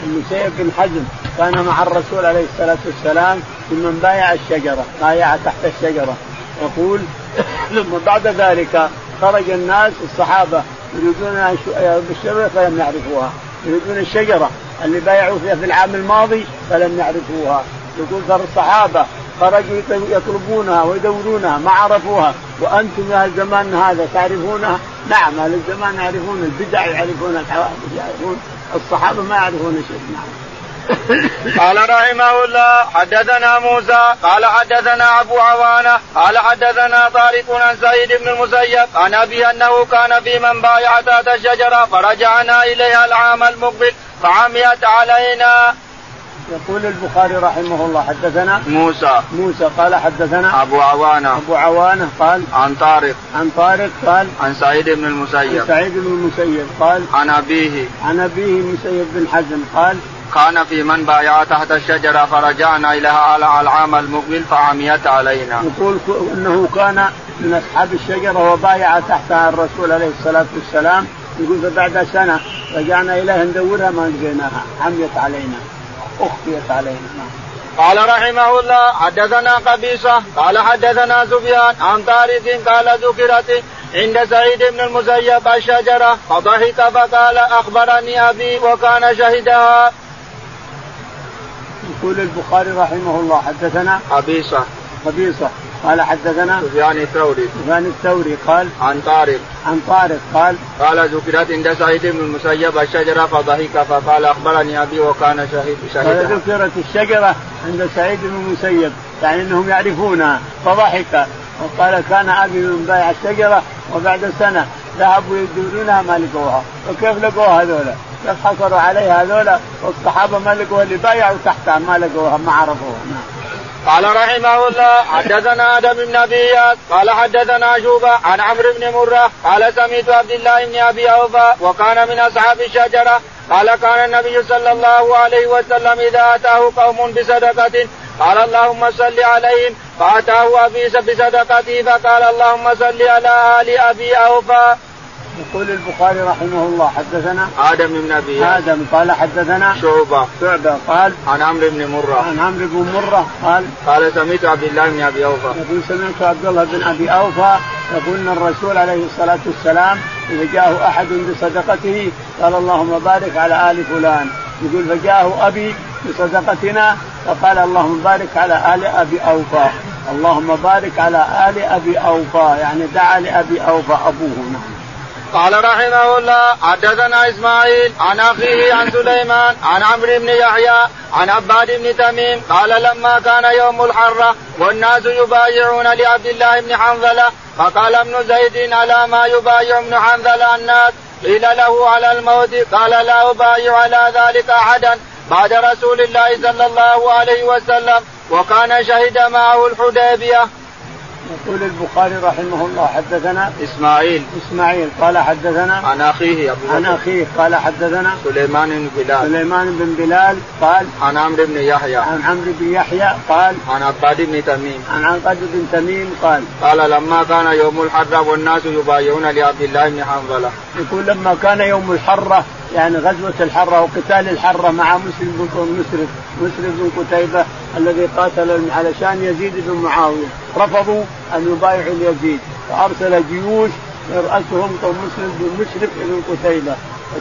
المسيب بن حزم كان مع الرسول عليه الصلاة والسلام ممن بايع الشجرة بايع تحت الشجرة. يقول ثم بعد ذلك خرج الناس الصحابة يريدون أن بالشجره فلم يعرفوها. يريدون الشجرة. اللي بايعوا فيها في العام الماضي فلم يعرفوها. يقول ترى الصحابة خرجوا يطلبونها ويدورونها ما عرفوها. وأنتم يا الزمان هذا تعرفونها نعم أهل الزمان يعرفون البدع يعرفون الحوادث يعرفون الصحابة ما يعرفون شيء. نعم. قال رحمه الله حدثنا موسى قال حدثنا أبو عوانة قال حدثنا طارق عن سعيد بن المسيب عن أبي أنه كان في من بايع تحت الشجرة فرجعنا إليها العام المقبل. فعميت علينا. يقول البخاري رحمه الله حدثنا موسى. موسى قال حدثنا أبو عوانة. أبو عوانة قال عن طارق. عن طارق قال عن سعيد بن المسيب. عن سعيد بن المسيب قال عن أبيه. عن أبيه المسيب بن حزم قال كان في من بايع تحت الشجرة فرجعنا إليها العام المقبل فعميت علينا. يقول أنه كان من أصحاب الشجرة وبايع تحتها الرسول عليه الصلاة والسلام يقول فبعد سنة رجعنا إليها ندورها ما لقيناها. عميت علينا. أخفيت علينا. قال رحمه الله حدثنا قبيصة قال حدثنا سفيان عن طارق قال ذكرت عند سعيد بن المسيب الشجرة فضحك فقال أخبرني أبي وكان شهدها يقول البخاري رحمه الله حدثنا قبيصة. قبيصة. قال حدثنا سفيان الثوري. سفيان الثوري قال عن طارق. عن طارق قال قال ذكرت عند سعيد بن المسيب الشجرة فضحك فقال أخبرني أبي وكان شهيد شهيدا. قال ذكرت الشجرة عند سعيد بن المسيب يعني أنهم يعرفونها فضحك. وقال كان أبي من بايع الشجرة وبعد سنة ذهبوا يدورونها ما لقوها. وكيف لقوها هذولا كيف حصلوا عليها هذولا والصحابة ما لقوها اللي بايعوا تحتها ما لقوها ما عرفوها. نعم. قال رحمه الله حدثنا آدم بن أبي قال حدثنا شوبة عن عمرو بن مرة قال سمعت عبد الله بن أبي أوفى وكان من أصحاب الشجرة قال كان النبي صلى الله عليه وسلم إذا أتاه قوم بصدقة قال اللهم صل عليهم فأتاه أبي بصدقته فقال اللهم صل على آل أبي أوفى. يقول البخاري رحمه الله حدثنا آدم بن أبي آدم قال حدثنا شعبة. شعبة قال عن عمرو بن مرة. عن عمرو بن مرة قال قال سمعت عبد الله بن أبي أوفى. يقول سمعت عبد الله بن أبي أوفى يقول إن الرسول عليه الصلاة والسلام إذا جاءه أحد بصدقته قال اللهم بارك على آل فلان. يقول فجاءه أبي بصدقتنا فقال اللهم بارك على آل أبي أوفى. اللهم بارك على آل أبي أوفى يعني دعا لأبي أوفى أبوه. نعم. قال رحمه الله حدثنا إسماعيل عن أخيه عن سليمان عن عمرو بن يحيى عن عباد بن تميم قال لما كان يوم الحرة والناس يبايعون لعبد الله بن حنظلة فقال ابن زيد على ما يبايع ابن حنظلة الناس قيل له على الموت قال لا أبايع على ذلك أحدا بعد رسول الله صلى الله عليه وسلم وكان شهد معه الحديبية. يقول البخاري رحمه الله حدثنا إسماعيل. إسماعيل قال حدثنا عن أخيه أبو عن أخيه قال حدثنا سليمان بن بلال. سليمان بن بلال قال عن عمرو بن يحيى. عن عمرو بن يحيى قال عن عباد بن تميم. عن عقد بن تميم قال قال لما كان يوم الحرة والناس يبايعون لعبد الله بن حنظلة. يقول لما كان يوم الحرة يعني غزوة الحرة وقتال الحرة مع مسلم بن مسرف مسرف بن قتيبة الذي قاتل علشان يزيد بن معاوية. رفضوا أن يبايعوا يزيد فأرسل جيوش يرأسهم مسلم بن مسرف بن قتيبة.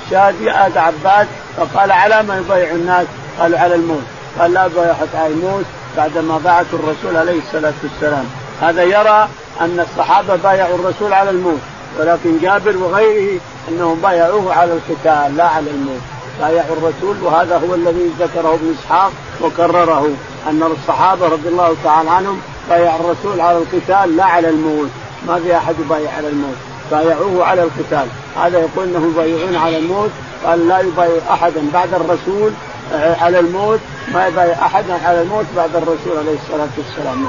الشاهد جاء عباس فقال على ما يبايع الناس؟ قالوا على الموت. قال لا بايعت على الموت بعدما باعته الرسول عليه الصلاة والسلام. هذا يرى أن الصحابة بايعوا الرسول على الموت. ولكن جابر وغيره انهم بايعوه على القتال لا على الموت بايعوا الرسول وهذا هو الذي ذكره ابن إسحاق وكرره أن الصحابة رضي الله تعالى عنهم بايعوا الرسول على القتال لا على الموت ما في أحد يبايع على الموت بايعوه على القتال هذا يقول إنهم يبايعون على الموت قال لا يبايع أحدا بعد الرسول آه، على الموت ما يبايع احدا على الموت بعد الرسول عليه الصلاة والسلام.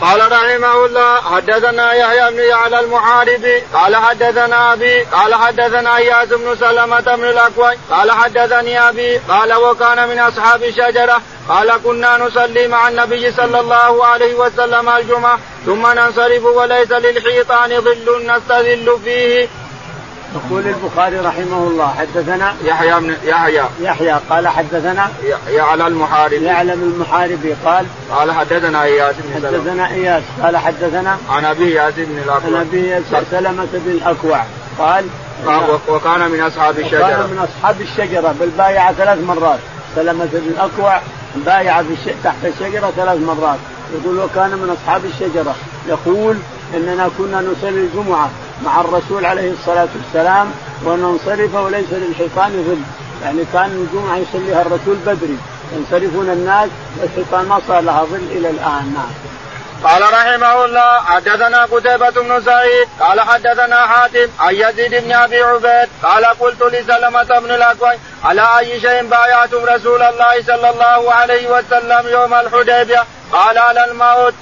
قال رحمه الله حدثنا يحيى بن يعلى المحاربي قال حدثنا أبي قال حدثنا إياس بن سلمة بن الأكوع قال حدثني أبي قال وكان من أصحاب الشجرة قال كنا نصلي مع النبي صلى الله عليه وسلم الجمعة ثم ننصرف وليس للحيطان ظل نستظل فيه. يقول البخاري رحمه الله حدثنا يحيى بن يحيى. يحيى قال حدثنا يعلى المحاربي يعلم المحاربي قال قال حدثنا إياس بن حدثنا إياس قال حدثنا عن أبي ياس بن الأكوع. عن أبي سلمة بن الأكوع. قال وكان من أصحاب الشجرة. وكان من أصحاب الشجرة بالبايعه ثلاث مرات. سلمة بن الأكوع بايع تحت الشجرة ثلاث مرات. يقول وكان من أصحاب الشجرة. يقول إننا كنا نصلي الجمعة. مع الرسول عليه الصلاة والسلام وننصرف وليس للحيطان ظل. يعني كان الجمعة يصليها الرسول بدري. ينصرفون الناس والحيطان ما صار لها ظل إلى الآن. نعم. قال رحمه الله حدثنا قتيبة بن سعيد قال حدثنا حاتم عن يزيد بن أبي عبيد قال قلت لسلمة بن الاكوع على أي شيء بايعتم رسول الله صلى الله عليه وسلم يوم الحديبية؟ قال على الموت.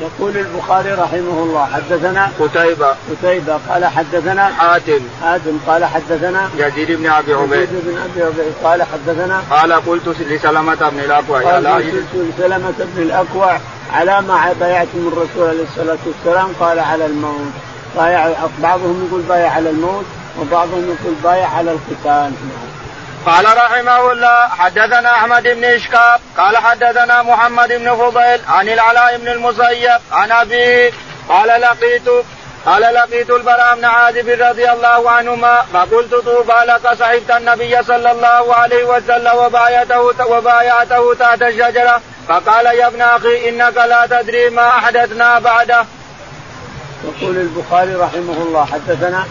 يقول البخاري رحمه الله حدثنا قتيبة. قتيبة قال حدثنا حاتم. حاتم قال حدثنا يزيد بن أبي عبيد. يزيد بن أبي عبيد قال حدثنا قال قلت لسلمة بن الأكوع قال قلت لسلمة بن الأكوع على ما بايعتم الرسول عليه الصلاة والسلام قال على الموت. بايع بعضهم يقول بايع على الموت وبعضهم يقول بايع على القتال. قال رحمه الله حدثنا أحمد بن اشكاب قال حدثنا محمد بن فضيل عن العلاء بن المسيب عن أبيه قال لقيت قال لقيت البراء بن عازب رضي الله عنهما فقلت طوبى لك صحبت النبي صلى الله عليه وسلم وبايعته وبايعته تحت الشجرة فقال يا ابن أخي إنك لا تدري ما أحدثنا بعده. يقول البخاري رحمه الله حدثنا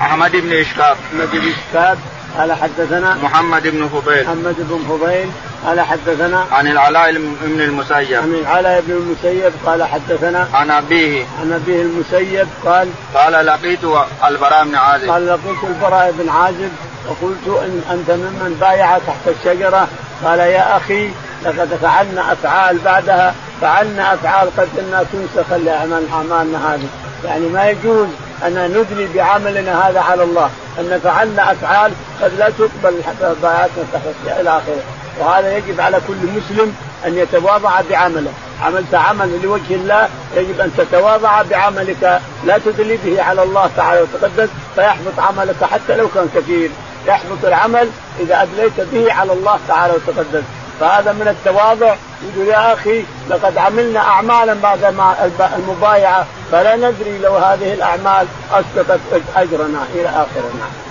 أحمد بن اشكاب أحمد بن اشكاب قال حدثنا محمد بن فضيل. محمد بن فضيل قال حدثنا عن العلاء بن المسيب. عن العلاء بن المسيب قال حدثنا عن أبيه. عن أبيه المسيب قال قال لقيت البراء بن عازب. قال لقيت البراء بن عازب وقلت إن أنت ممن بايع تحت الشجرة. قال يا أخي لقد فعلنا أفعال بعدها. فعلنا أفعال قد إنها تنسخ لاعمال اعمالنا هذه. يعني ما يجوز أن ندلي بعملنا هذا على الله. أن فعلنا أفعال قد لا تقبل باياتنا تحت إلى آخره. وهذا يجب على كل مسلم أن يتواضع بعمله. عملت عمل لوجه الله يجب أن تتواضع بعملك. لا تدلي به على الله تعالى وتقدس فيحبط عملك حتى لو كان كثير. يحبط العمل إذا أدليت به على الله تعالى وتقدس. فهذا من التواضع يقول يا أخي لقد عملنا اعمالا بعد ما المبايعة فلا ندري لو هذه الأعمال أسقطت أجرنا إلى آخرنا.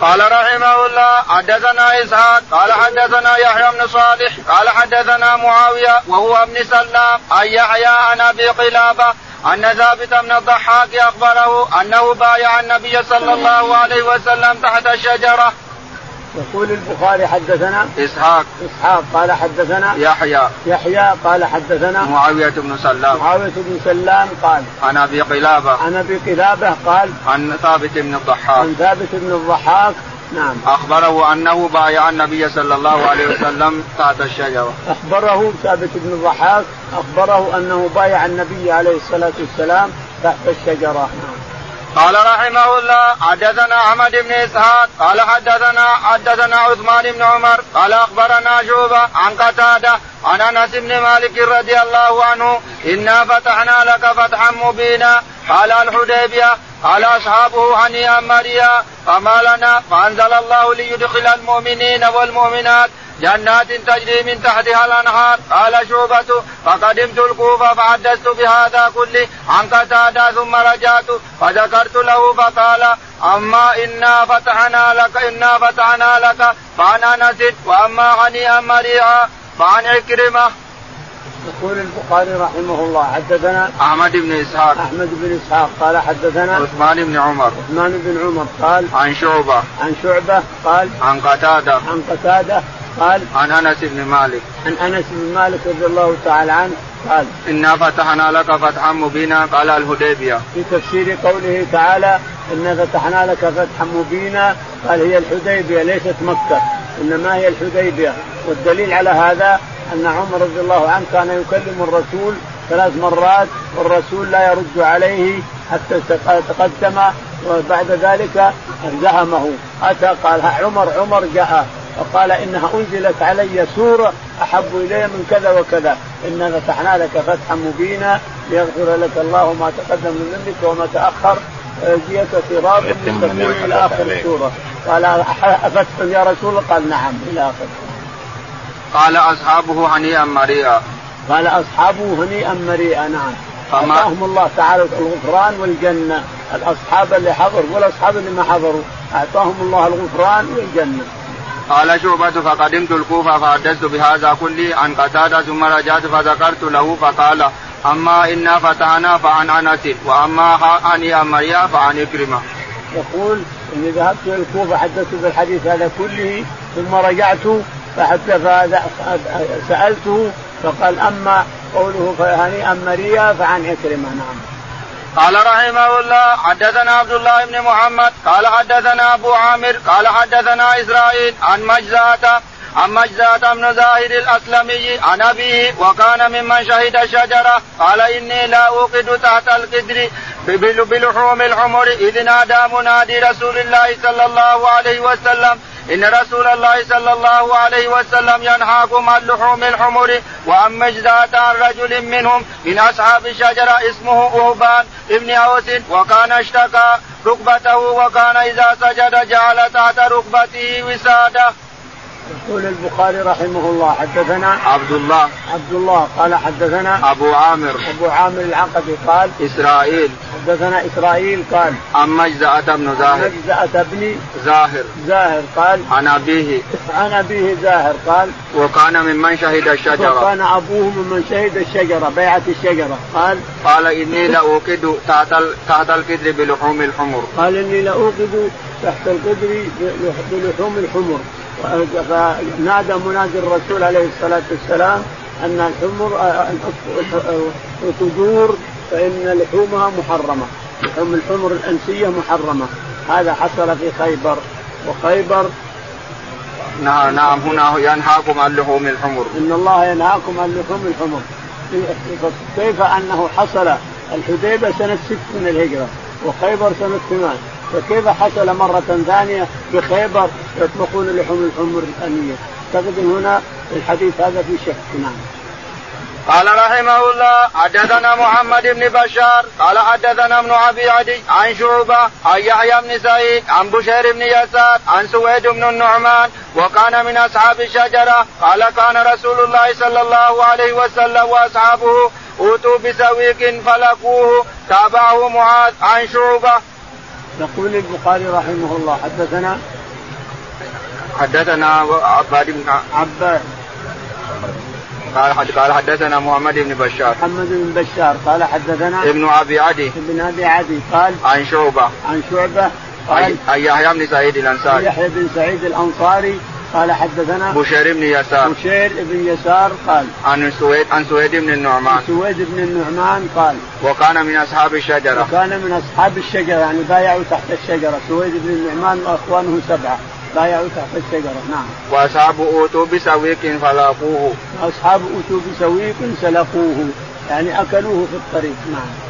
قال رحمه الله حدثنا إسحاق قال حدثنا يحيى بن صالح قال حدثنا معاوية وهو ابن سلام عن يحيى عن أبي قلابة أن ثابت بن الضحاك أخبره أنه بايع النبي صلى الله عليه وسلم تحت الشجره يقول البخاري حدثنا إسحاق. إسحاق قال حدثنا يحيى. يحيى قال حدثنا معاوية بن سلام. معاوية بن سلام قال عن أبي قلابة. عن أبي قلابة قال عن ثابت بن الضحاك. عن ثابت بن الضحاك نعم. أخبره أنه بايع النبي صلى الله عليه وسلم تحت الشجرة. أخبره ثابت بن الضحاك أخبره أنه بايع النبي عليه الصلاة والسلام تحت الشجرة نعم. قال رحمه الله حدثنا أحمد بن إسحاق قال حدثنا حدثنا عثمان بن عمر قال أخبرنا شوبه عن قتادة عن أنس بن مالك رضي الله عنه إنا فتحنا لك فتحا مبينا قال الحديبية قال أصحابه هنيئا مريا فما لنا فأنزل الله ليدخل المؤمنين والمؤمنات جنات تجري من تحتها الأنهار. قال شعبة فقدمت الكوفة فحدثت بهذا كله. عن قتادة ثم رجعت فذكرت له فقال أما إنا فتحنا لك إنا فتحنا لك. فعن انس وأما هنيئا مريعا. فعن عكرمه يقول البخاري رحمه الله حدثنا أحمد بن إسحاق. أحمد بن إسحاق قال حدثنا عثمان بن عمر. عثمان بن عمر قال عن شعبه عن شعبة قال عن قتاده عن قتاده قال عن أنس بن مالك. عن أنس بن مالك رضي الله تعالى عنه قال إنا فتحنا لك فتحا مبينا قال الهديبية. في تفسير قوله تعالى إنا فتحنا لك فتحا مبينا قال هي الحديبية ليست مكة إنما هي الحديبية. والدليل على هذا أن عمر رضي الله عنه كان يكلم الرسول ثلاث مرات والرسول لا يرد عليه حتى تقدم وبعد ذلك زهمه أتى قال عمر عمر جاء. وقال إنها أنزلت علي سورة أحب إلي من كذا وكذا. إنا فتحنا لك فتحا مبينا ليغفر لك الله ما تقدم من ذنبك وما تأخر. ويجزيك صراط مستقيم إلى آخر السورة. قال أفتح يا رسول؟ الله قال نعم إلى آخر قال أصحابه هنيئا مريئا. قال أصحابه هنيئا مريئا نعم. فما أعطاهم الله تعالى الغفران والجنة. الأصحاب اللي حضروا والأصحاب اللي ما حضروا. أعطاهم الله الغفران والجنة. قال شعبة فقدمت الكوفة فحدثت بهذا كله عن قتادة ثم رجعت فذكرت له فقال أما إنا فتحنا فعن أنس وأما هنيئا مريا فعن إكرمة. يقول إني ذهبت إلى الكوفة حدثت بالحديث هذا كله ثم رجعت سألته فقال أما قوله فهنيئا مريا فعن إكرمة نعم. قال رحمه الله حدثنا عبد الله بن محمد قال حدثنا أبو عامر قال حدثنا إسرائيل عن مجزاة عن مجزاة بن زاهر الأسلمي عن أبيه وكان ممن شهد الشجره قال إني لا أوقد تحت القدر بلحوم الحمر إذ نادى منادي رسول الله صلى الله عليه وسلم إن رسول الله صلى الله عليه وسلم ينهاكم عن لحوم الحمر وعن مجدات عن رجل منهم من أصحاب الشجرة اسمه أوبان ابن أوس وكان اشتكى ركبته وكان إذا سجد جعل تحت ركبته وساده. يقول البخاري رحمه الله حدثنا عبد الله. عبد الله قال حدثنا أبو عامر. أبو عامر العقدي قال إسرائيل. حدثنا إسرائيل قال عن مجزأة بن زاهر. مجزأة بن زاهر. زاهر قال عن أبيه. عن أبيه زاهر قال وكان ممن شهد الشجرة. وكان أبوه ممن شهد الشجرة بيعة الشجرة. قال قال إني لأوقد تحت تحت القدر بلحوم الحمر. قال إني لأوقد تحت القدر بلحوم الحمر. فنادى منادي الرسول عليه الصلاة والسلام أن الحمر تدور فإن لحومها محرمة لحوم الحمر الأنسية محرمة. هذا حصل في خيبر. وخيبر نعم نعم هنا ينهاكم عن لحوم الحمر. إن الله ينهاكم عن لحوم الحمر. كيف أنه حصل؟ الحديبة سنة ست من الهجرة وخيبر سنة ثمان. فكيف حصل مرة ثانية بخيبر يطلقون لحوم الحمر الآنية أعتقد هنا الحديث هذا في شك نعم قال رحمه الله حدثنا محمد بن بشار قال حدثنا ابن أبي عدي عن شعبة عن يحيى بن سعيد عن بشير بن يسار عن سويد بن النعمان وكان من أصحاب الشجرة قال كان رسول الله صلى الله عليه وسلم وأصحابه أوتوا بسويق فلقوه تابعه معاذ عن شعبة. يقول البخاري رحمه الله حدثنا حدثنا عباد بن عباد. قال قال حدثنا محمد بن بشار. محمد بن بشار. قال حدثنا ابن أبي عدي. ابن أبي عدي. قال عن شعبة. عن شعبة. قال عن يحيى بن سعيد الأنصاري. يحيى بن سعيد الأنصاري. قال حدثنا بشير بن يسار بشير بن يسار قال عن سويد عن سويد بن النعمان سويد بن النعمان قال وكان من أصحاب الشجرة وكان من أصحاب الشجرة يعني بايعوا تحت الشجرة سويد بن النعمان وأخوانه سبعة بايعوا تحت الشجرة نعم. وأصحابه أوتوا بسويق فلاكوه. أصحابه أوتوا بسويق فلاكوه يعني أكلوه في الطريق نعم.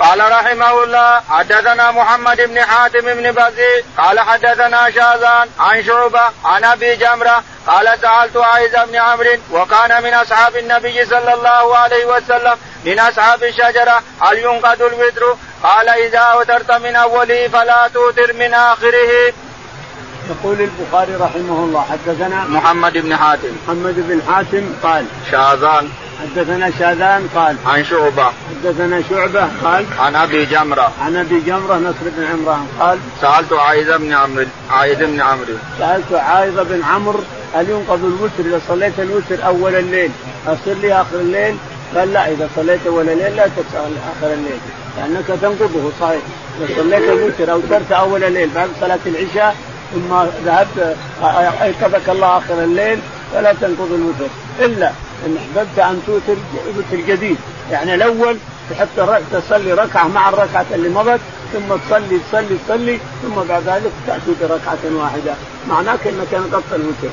قال رحمه الله حدثنا محمد بن حاتم بن بزيد قال حدثنا شاذان عن شعبة عن أبي جمرة قال سألت عايز بن عمرو وكان من أصحاب النبي صلى الله عليه وسلم من أصحاب الشجرة هل ينقذ الوتر؟ قال إذا أوترت من أوله فلا توتر من آخره. يقول البخاري رحمه الله حدثنا محمد بن حاتم. محمد بن حاتم قال شاذان. حدثنا شاذان قال عن شعبة. حدثنا شعبة قال عن أبي جمرة. عن أبي جمرة نصر بن عمران قال سألت عايذ بن عمرو عايذ بن عمرو. سألت عايذ بن عمرو هل ينقض الوتر إذا صليت الوتر أول الليل؟ أصل لي آخر الليل؟ قال لا إذا صليت أول الليل لا تسأل آخر الليل لأنك تنقضه صحيح. إذا صليت الوتر أو ترت أول الليل بعد صلاة العشاء ثم ذهبت أيقظك الله آخر الليل فلا تنقض الوتر. إلا إن أحببت أن توتر وتر جديد يعني الأول تحط تصلي ركعة مع الركعة اللي مضت ثم تصلي تصلي تصلي ثم بعد ذلك تأتي بركعة واحدة. معناك إنك نقضت الوتر.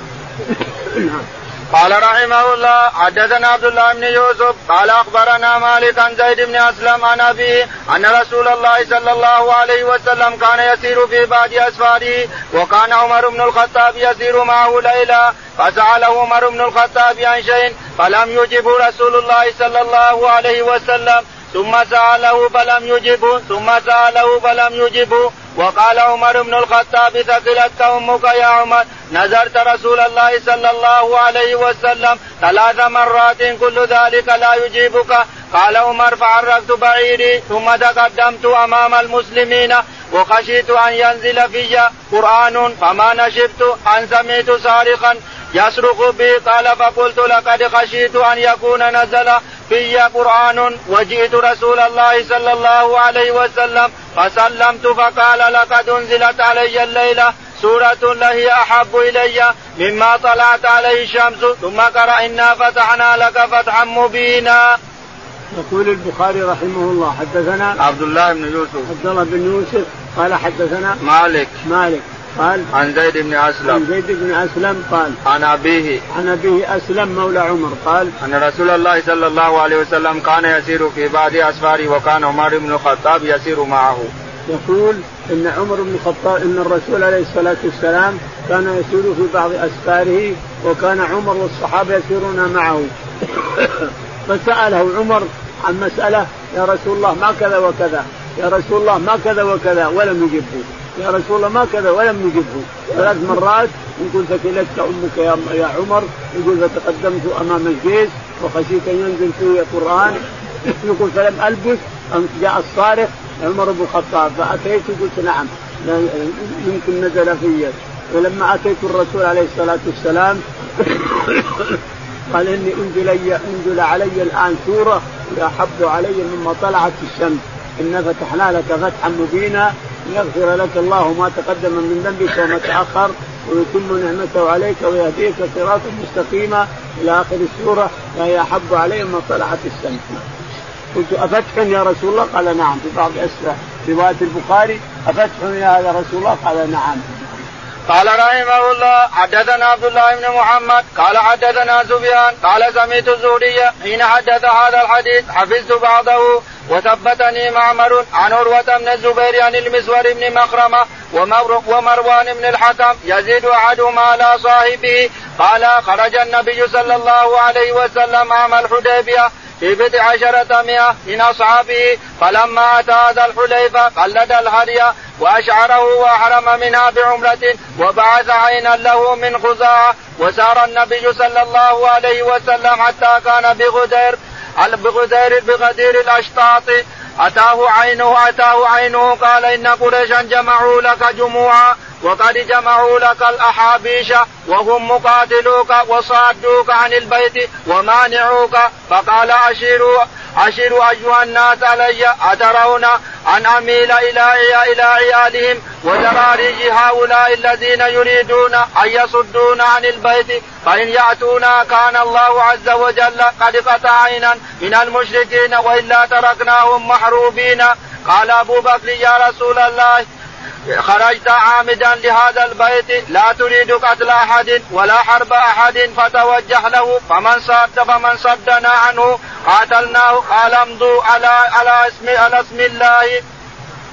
نعم. قال رحمه الله حدثنا عبد الله بن يوسف قال أخبرنا مالك عن زيد بن أسلم عن أبيه أن رسول الله صلى الله عليه وسلم كان يسير في بعض أسفاره وكان عمر بن الخطاب يسير معه ليلا فسأله عمر بن الخطاب عن شيء فلم يجبه رسول الله صلى الله عليه وسلم ثم سأله فلم يجبه ثم سأله فلم يجبه. وقال عمر بن الخطاب ثقلتك أمك يا عمر. نذرت رسول الله صلى الله عليه وسلم ثلاث مرات كل ذلك لا يجيبك. قال عمر فعرقت بعيري ثم تقدمت أمام المسلمين وخشيت أن ينزل في قرآن فما نشبت أن سمعت صارخا. يصرخ بي قال فقلت لقد خشيت أن يكون نزل في قرآن وجئت رسول الله صلى الله عليه وسلم فسلمت فقال لقد أنزلت علي الليلة سورة لهي أحب إلي مما طلعت عليه الشمس ثم قرأ إنا فتحنا لك فتحا مبينا. يقول البخاري رحمه الله حدثنا عبد الله بن يوسف. عبد الله بن يوسف قال حدثنا مالك. مالك. قال عن زيد بن أسلم عن زيد بن أسلم قال عن أبيه عن أبيه أسلم مولى عمر قال أن رسول الله صلى الله عليه وسلم كان يسير في بعض أسفاره وكان عمر بن الخطاب يسير معه. يقول إن عمر بن الخطاب إن الرسول عليه الصلاة والسلام كان يسير في بعض أسفاره وكان عمر والصحابة يسيرون معه. فسأله عمر عن مسألة يا رسول الله ما كذا وكذا يا رسول الله ما كذا وكذا ولم يجبه يا رسول الله ما كذا ولم يجبه. ثلاث مرات يقول ثكلتك أمك يا يا عمر يقول فتقدمت أمام الجيش وخشيت أن ينزل فيه القرآن. يقول فلم ألبث جاء الصارخ عمر بن الخطاب فأتيت قلت نعم يمكن نزل في. ولما أتيت الرسول عليه الصلاة والسلام قال إني أنزل أنزل علي الآن سورة احب علي مما طلعت الشمس. إنا فتحنا لك فتحا مبينا. ليغفر لك الله ما تقدم من ذنبك وما تأخر ويتم نعمته عليك ويهديك صراطا مستقيما إلى آخر السورة فهي احب علي مما طلعت الشمس. قلت افتح يا رسول الله؟ قال نعم في بعض رواية البخاري افتح يا رسول الله؟ قال نعم. قال رحمه الله حدثنا عبد الله بن محمد قال حدثنا سفيان قال سمعت الزهري حين حدث هذا الحديث حفظت بعضه وثبتني معمر عن عروة بن الزبير عن المسور بن مخرمة ومروان بن الحكم يزيد أحدهما على صاحبه قال خرج النبي صلى الله عليه وسلم عام الحديبية في بضع عشرة مئة من أصحابه فلما أتى هذا الحليفة قلد الهدي وأشعره وأحرم منها بعمرة وبعث عينا له من خزاعة وسار النبي صلى الله عليه وسلم حتى كان بغدير بغدير بغدير الأشطاط. أتاه عينه أتاه عينه قال إن قريشا جمعوا لك جموعا. وقد جمعوا لك الأحابيش وهم مقاتلوك وصادوك عن البيت ومانعوك فقال أشيروا أشروا أيها الناس علي أترون أن أميل إلى إلى عيالهم وزراري هؤلاء الذين يريدون أن يصدون عن البيت فإن يأتونا كان الله عز وجل قد قطع عينا من المشركين وإلا تركناهم محروبين. قال أبو بكر يا رسول الله خرجت عامدا لهذا البيت لا تريد قتل أحد ولا حرب أحد فتوجه له فمن صد فمن صدنا عنه قاتلناه قال امضوا على على اسم على اسم الله.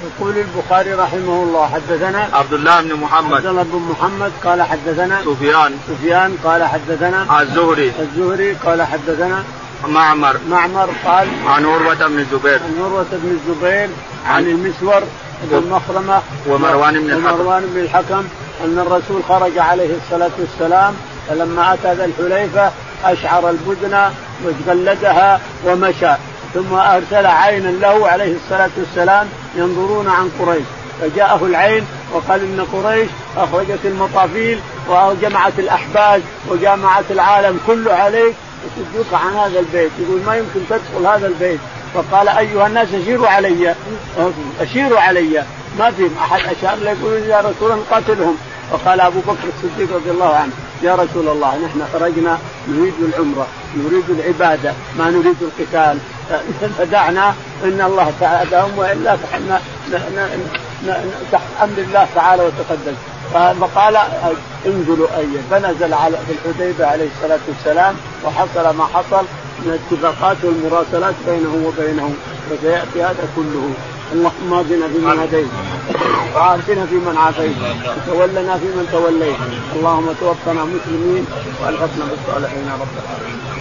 يقول البخاري رحمه الله حدثنا عبد الله بن محمد. عبد الله بن محمد قال حدثنا سفيان. سفيان قال حدثنا الزهري. الزهري قال حدثنا معمر. معمر قال عن عروة بن الزبير. عن عروة بن الزبير عن المسور بن مخرمة ومروان بن الحكم. ومروان بن الحكم أن الرسول خرج عليه الصلاة والسلام فلما أتى ذا الحليفة أشعر البدنة وتقلدها ومشى ثم أرسل عينا له عليه الصلاة والسلام ينظرون عن قريش. فجاءه العين وقال إن قريش أخرجت المطافيل وجمعت الأحباش وجمعت العالم كله عليك يصدوك عن هذا البيت يقول ما يمكن تدخل هذا البيت. فقال أيها الناس أشيروا علي. أشيروا علي. ما في أحد أشار له يقول يا رسول الله قاتلهم. وقال أبو بكر الصديق رضي الله عنه يا رسول الله نحن خرجنا نريد العمرة نريد العبادة ما نريد القتال. فدعنا إن الله تعالى وإلا فاحنا تحت أمر الله تعالى وتقدم. فقال انزلوا اي فنزل على في الحديبه عليه الصلاة والسلام وحصل ما حصل. من الاتفاقات والمراسلات بينه وبينهم وسياتي هذا كله. اللهم اهدنا فيمن هديت وعافنا فيمن عافيت وتولنا فيمن توليت. اللهم توفنا مسلمين وألحقنا بالصالحين رب العالمين.